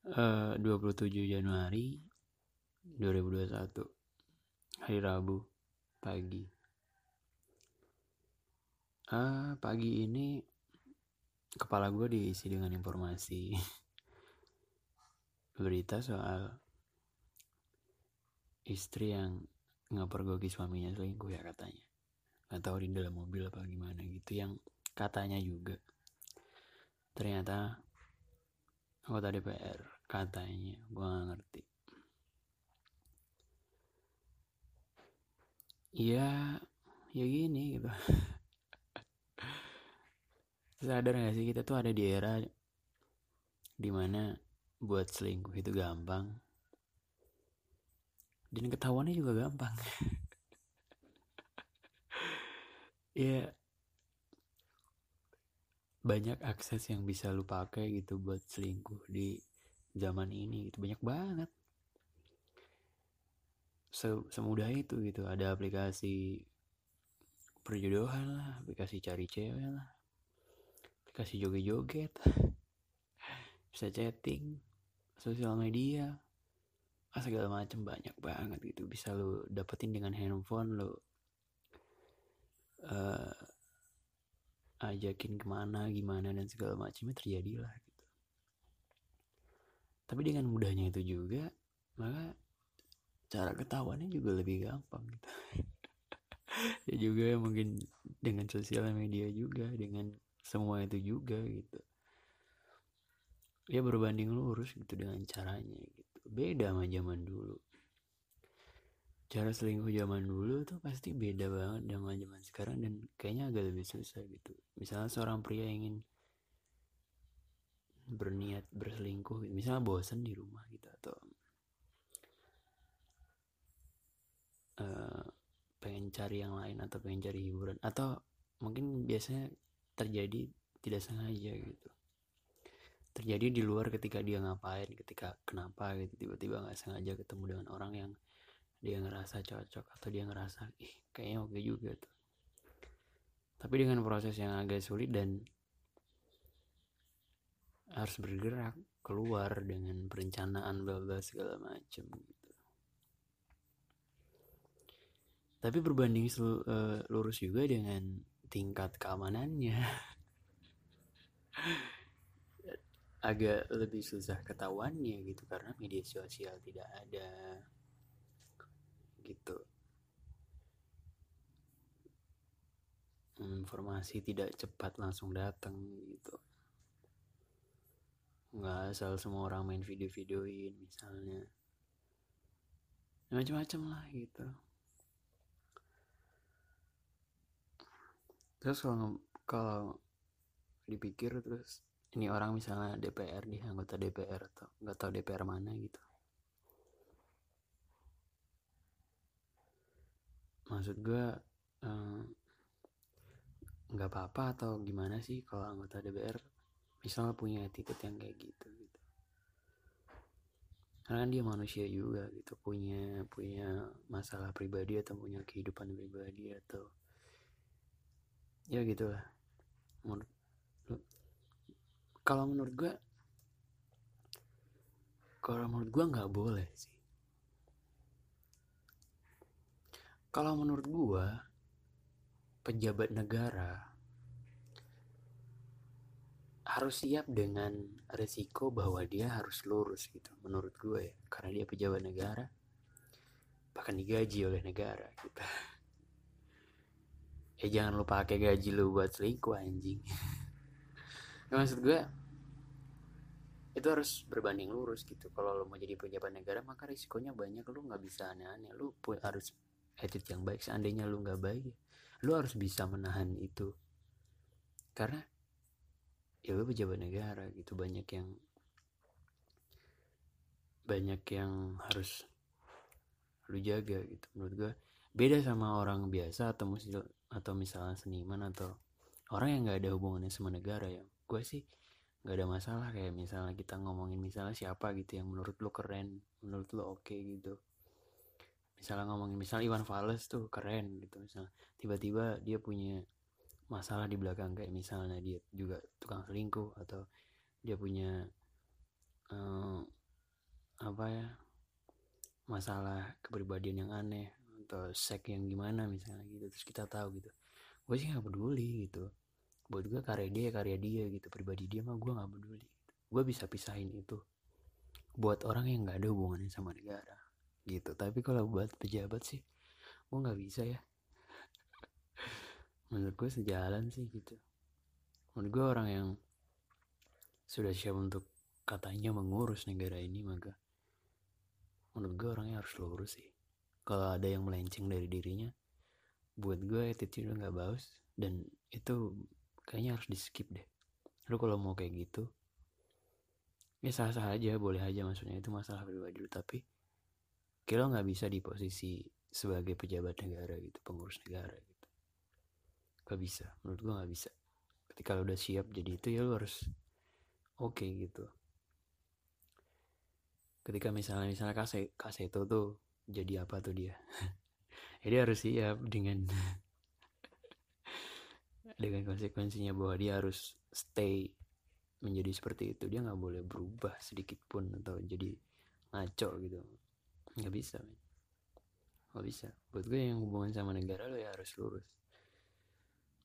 Eh, 27 Januari 2021 hari Rabu pagi. Ah pagi ini kepala gue diisi dengan informasi berita soal istri yang ngepergoki suaminya selingkuh ya katanya. Nggak tahu di dalam mobil apa gimana gitu yang katanya juga. Ternyata anggota DPR katanya. Gue gak ngerti. Ya ya gini gitu. Sadar gak sih kita tuh ada di era di mana buat selingkuh itu gampang. Dan ketahuannya juga gampang. Ya banyak akses yang bisa lu pakai gitu buat selingkuh di zaman ini gitu. Banyak banget. Se semudah itu gitu. Ada aplikasi perjodohan lah aplikasi cari cewek lah aplikasi joget-joget bisa chatting sosial media ah, segala macam banyak banget gitu. Bisa lu dapetin dengan handphone lu uh, ajakin ke mana gimana dan segala macamnya terjadilah gitu. Tapi dengan mudahnya itu juga maka cara ketahuannya juga lebih gampang gitu. Ya juga mungkin dengan sosial media juga dengan semua itu juga gitu. Ya berbanding lurus gitu dengan caranya gitu. Beda sama zaman dulu cara selingkuh zaman dulu tuh pasti beda banget dengan zaman sekarang dan kayaknya agak lebih susah gitu misalnya seorang pria ingin berniat berselingkuh gitu. misalnya bosan di rumah gitu atau uh, pengen cari yang lain atau pengen cari hiburan atau mungkin biasanya terjadi tidak sengaja gitu terjadi di luar ketika dia ngapain ketika kenapa gitu tiba-tiba nggak sengaja ketemu dengan orang yang dia ngerasa cocok atau dia ngerasa ih kayaknya oke juga tuh. Tapi dengan proses yang agak sulit dan harus bergerak keluar dengan perencanaan bla segala macam gitu. Tapi berbanding uh, lurus juga dengan tingkat keamanannya. Agak lebih susah ketahuannya gitu karena media sosial tidak ada gitu. Informasi tidak cepat langsung datang gitu. Nggak asal semua orang main video-videoin misalnya. Macam-macam lah gitu. Terus kalau kalau dipikir terus ini orang misalnya DPR nih anggota DPR atau nggak tahu DPR mana gitu maksud gue eh, nggak uh, apa-apa atau gimana sih kalau anggota DPR misalnya punya attitude yang kayak gitu gitu. Karena kan dia manusia juga gitu punya punya masalah pribadi atau punya kehidupan pribadi atau ya gitulah. Menurut kalau menurut gue kalau menurut gue nggak boleh sih Kalau menurut gua, pejabat negara harus siap dengan resiko bahwa dia harus lurus gitu menurut gue ya. Karena dia pejabat negara bahkan digaji oleh negara gitu. Ya jangan lupa pakai gaji lu buat selingkuh anjing. Ya, maksud gue itu harus berbanding lurus gitu. Kalau lo mau jadi pejabat negara maka risikonya banyak. Lu nggak bisa aneh-aneh. Lu harus attitude yang baik. Seandainya lu nggak baik lu harus bisa menahan itu. Karena ya lu pejabat negara gitu banyak yang banyak yang harus lu jaga gitu. Menurut gue beda sama orang biasa atau musil atau misalnya seniman atau orang yang nggak ada hubungannya sama negara ya. Gue sih nggak ada masalah kayak misalnya kita ngomongin misalnya siapa gitu yang menurut lo keren menurut lo oke okay gitu misalnya ngomongin misalnya Iwan Fals tuh keren gitu misalnya tiba-tiba dia punya masalah di belakang kayak misalnya dia juga tukang selingkuh atau dia punya uh, apa ya masalah kepribadian yang aneh atau sek yang gimana misalnya gitu terus kita tahu gitu. Gue sih nggak peduli gitu. Buat gue karya dia karya dia gitu pribadi dia mah gue nggak peduli gitu. gue bisa pisahin itu buat orang yang nggak ada hubungannya sama negara gitu. Tapi kalau buat pejabat sih gue nggak bisa ya. Menurut gue sejalan sih gitu. Menurut gue orang yang sudah siap untuk katanya mengurus negara ini maka menurut gue orangnya harus lurus sih. Kalau ada yang melenceng dari dirinya buat gue attitude nggak bagus dan itu kayaknya harus di skip deh. Lu kalau mau kayak gitu ya sah sah aja boleh aja maksudnya. Itu masalah pribadi tapi kira nggak bisa di posisi sebagai pejabat negara gitu pengurus negara gitu. Gak bisa menurut gua nggak bisa. Ketika lu udah siap jadi itu ya lu harus oke okay, gitu. Ketika misalnya misalnya kase kase itu tuh jadi apa tuh dia? Jadi harus siap dengan dengan konsekuensinya bahwa dia harus stay menjadi seperti itu. Dia nggak boleh berubah sedikit pun atau jadi ngaco gitu nggak bisa nggak bisa. Buat gue yang hubungan sama negara lo ya harus lurus.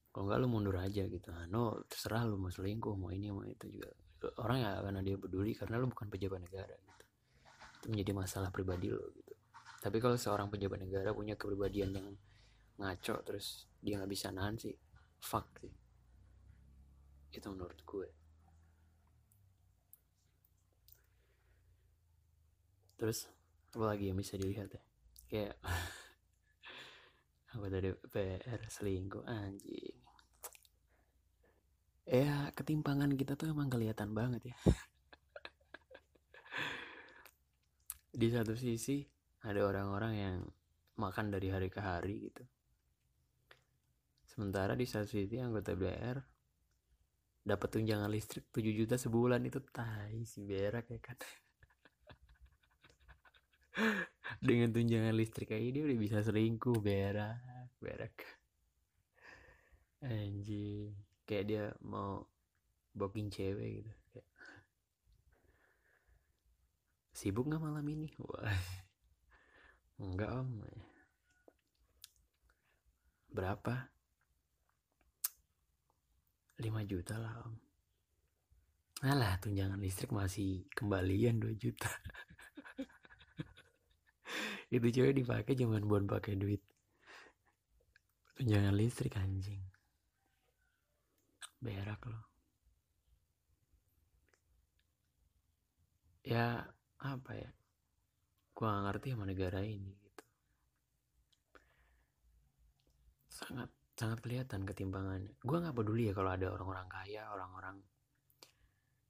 Kalau nggak lo mundur aja gitu. Nah, no terserah lo mau selingkuh mau ini mau itu juga. Orang ya ada yang peduli karena lo bukan pejabat negara gitu. Itu menjadi masalah pribadi lo gitu. Tapi kalau seorang pejabat negara punya kepribadian yang ngaco terus dia nggak bisa nahan sih fuck sih. Itu menurut gue. Terus apa lagi yang bisa dilihat ya? Kayak apa tadi? PR selingkuh anjing. Ya ketimpangan kita tuh emang kelihatan banget ya. Di satu sisi ada orang-orang yang makan dari hari ke hari gitu. Sementara di satu sisi anggota BR dapat tunjangan listrik 7 juta sebulan. Itu tai si berak ya kan. Dengan tunjangan listrik kayak dia udah bisa selingkuh berak, berak. Anjing, kayak dia mau booking cewek gitu. Sibuk nggak malam ini? Wah. Enggak om. Berapa? 5 juta lah om Alah tunjangan listrik masih kembalian 2 juta Itu cewek dipakai cuman buat pakai duit. Tunjangan listrik anjing. Berak loh Ya apa ya? Gua gak ngerti sama negara ini gitu. Sangat sangat kelihatan ketimpangannya. Gue nggak peduli ya kalau ada orang-orang kaya orang-orang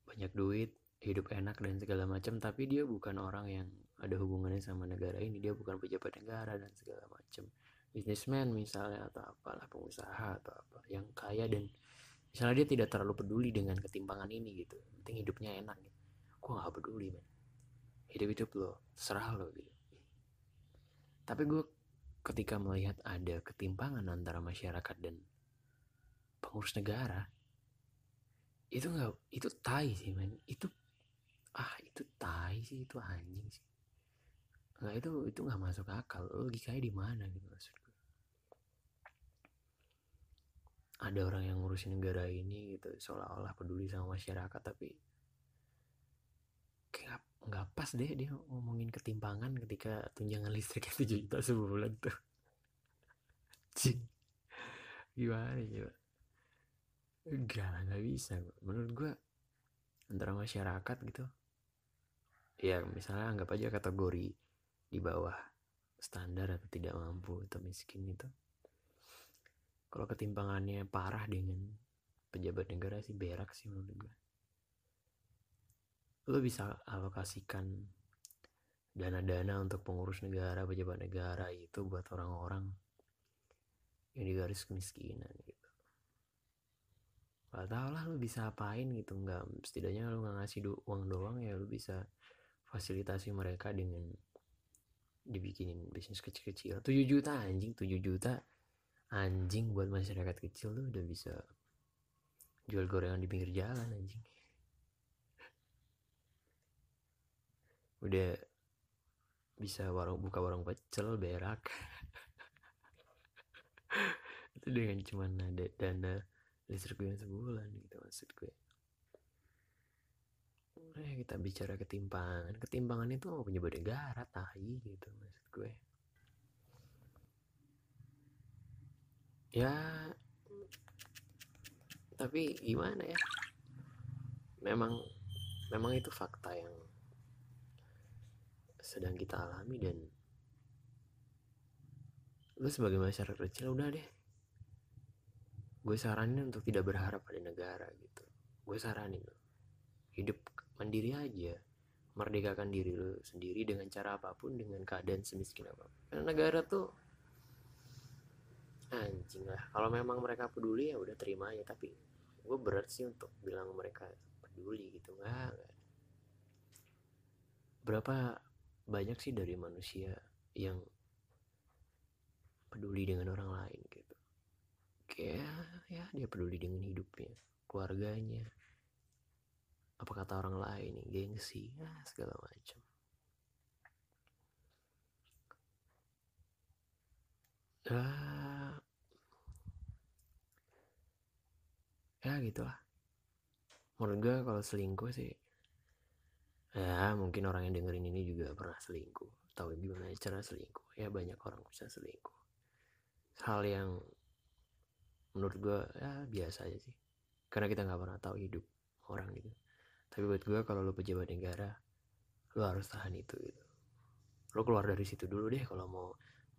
banyak duit hidup enak dan segala macam. Tapi dia bukan orang yang ada hubungannya sama negara ini dia bukan pejabat negara dan segala macam. Bisnismen misalnya atau apalah pengusaha atau apa yang kaya dan misalnya dia tidak terlalu peduli dengan ketimpangan ini gitu. Penting hidupnya enak gitu. gue nggak peduli man hidup hidup lo serah lo gitu. Tapi gue ketika melihat ada ketimpangan antara masyarakat dan pengurus negara itu nggak itu tai sih men. Itu ah itu tai sih itu anjing sih nggak itu itu nggak masuk akal. Logikanya di mana gitu maksud gue ada orang yang ngurusin negara ini gitu seolah-olah peduli sama masyarakat tapi kayak nggak pas deh dia ngomongin ketimpangan ketika tunjangan listrik itu juta sebulan tuh. Cing. Gimana ya enggak nggak bisa menurut gue antara masyarakat gitu ya misalnya anggap aja kategori di bawah standar atau tidak mampu atau miskin itu kalau ketimpangannya parah dengan pejabat negara sih berak sih menurut gue lo bisa alokasikan dana-dana untuk pengurus negara, pejabat negara itu buat orang-orang yang di garis kemiskinan gitu. Gak tau lah lo bisa apain gitu nggak setidaknya lo nggak ngasih uang doang ya lo bisa fasilitasi mereka dengan dibikinin bisnis kecil-kecil. 7 juta anjing 7 juta. Anjing buat masyarakat kecil tuh udah bisa jual gorengan di pinggir jalan anjing. Udah bisa warung buka warung pecel berak. Itu dengan cuman ada dana listrik gue sebulan gitu maksud gue eh kita bicara ketimpangan. Ketimpangan itu mau punya negara tahi gitu maksud gue. Ya tapi gimana ya? Memang memang itu fakta yang sedang kita alami dan lu sebagai masyarakat kecil udah deh. Gue saranin untuk tidak berharap pada negara gitu. Gue saranin hidup mandiri aja. Merdekakan diri lo sendiri dengan cara apa pun dengan keadaan semiskin apa pun. Karena negara tuh anjing lah. Kalau memang mereka peduli ya udah terima aja. Tapi gue berat sih untuk bilang mereka peduli gitu. Nggak. Berapa banyak sih dari manusia yang peduli dengan orang lain gitu? Kayak ya dia peduli dengan hidupnya keluarganya apa kata orang lain? Gengsi ya segala macam ah ya gitulah. Menurut gue kalau selingkuh sih ya mungkin orang yang dengerin ini juga pernah selingkuh. Tahu gimana cara selingkuh. Ya banyak orang bisa selingkuh. Hal yang menurut gue ya biasa aja sih. Karena kita nggak pernah tahu hidup orang gitu tapi buat gue kalau lo pejabat negara lo harus tahan itu gitu. Lo keluar dari situ dulu deh kalau mau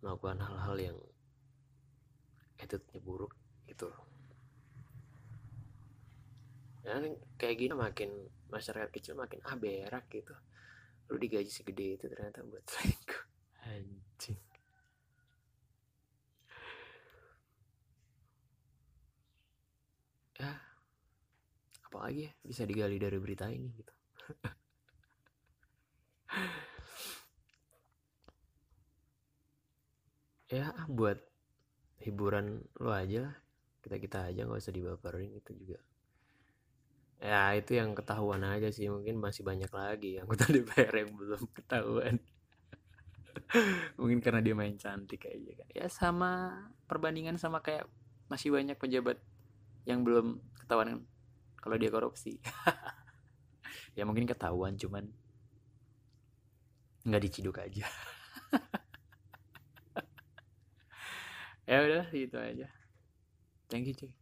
melakukan hal-hal yang attitude buruk gitu. Ya kayak gini makin masyarakat kecil makin ah berak gitu. Lu digaji segede itu ternyata buat selingkuh. Anjing apalagi ya bisa digali dari berita ini gitu. Ya buat hiburan lo aja lah. Kita kita aja nggak usah dibaperin itu juga. Ya itu yang ketahuan aja sih mungkin masih banyak lagi yang anggota DPR yang belum ketahuan. Mungkin karena dia main cantik aja kan. Ya sama perbandingan sama kayak masih banyak pejabat yang belum ketahuan kalau dia korupsi. Ya mungkin ketahuan cuman nggak diciduk aja. Ya udah gitu aja. Thank you cuy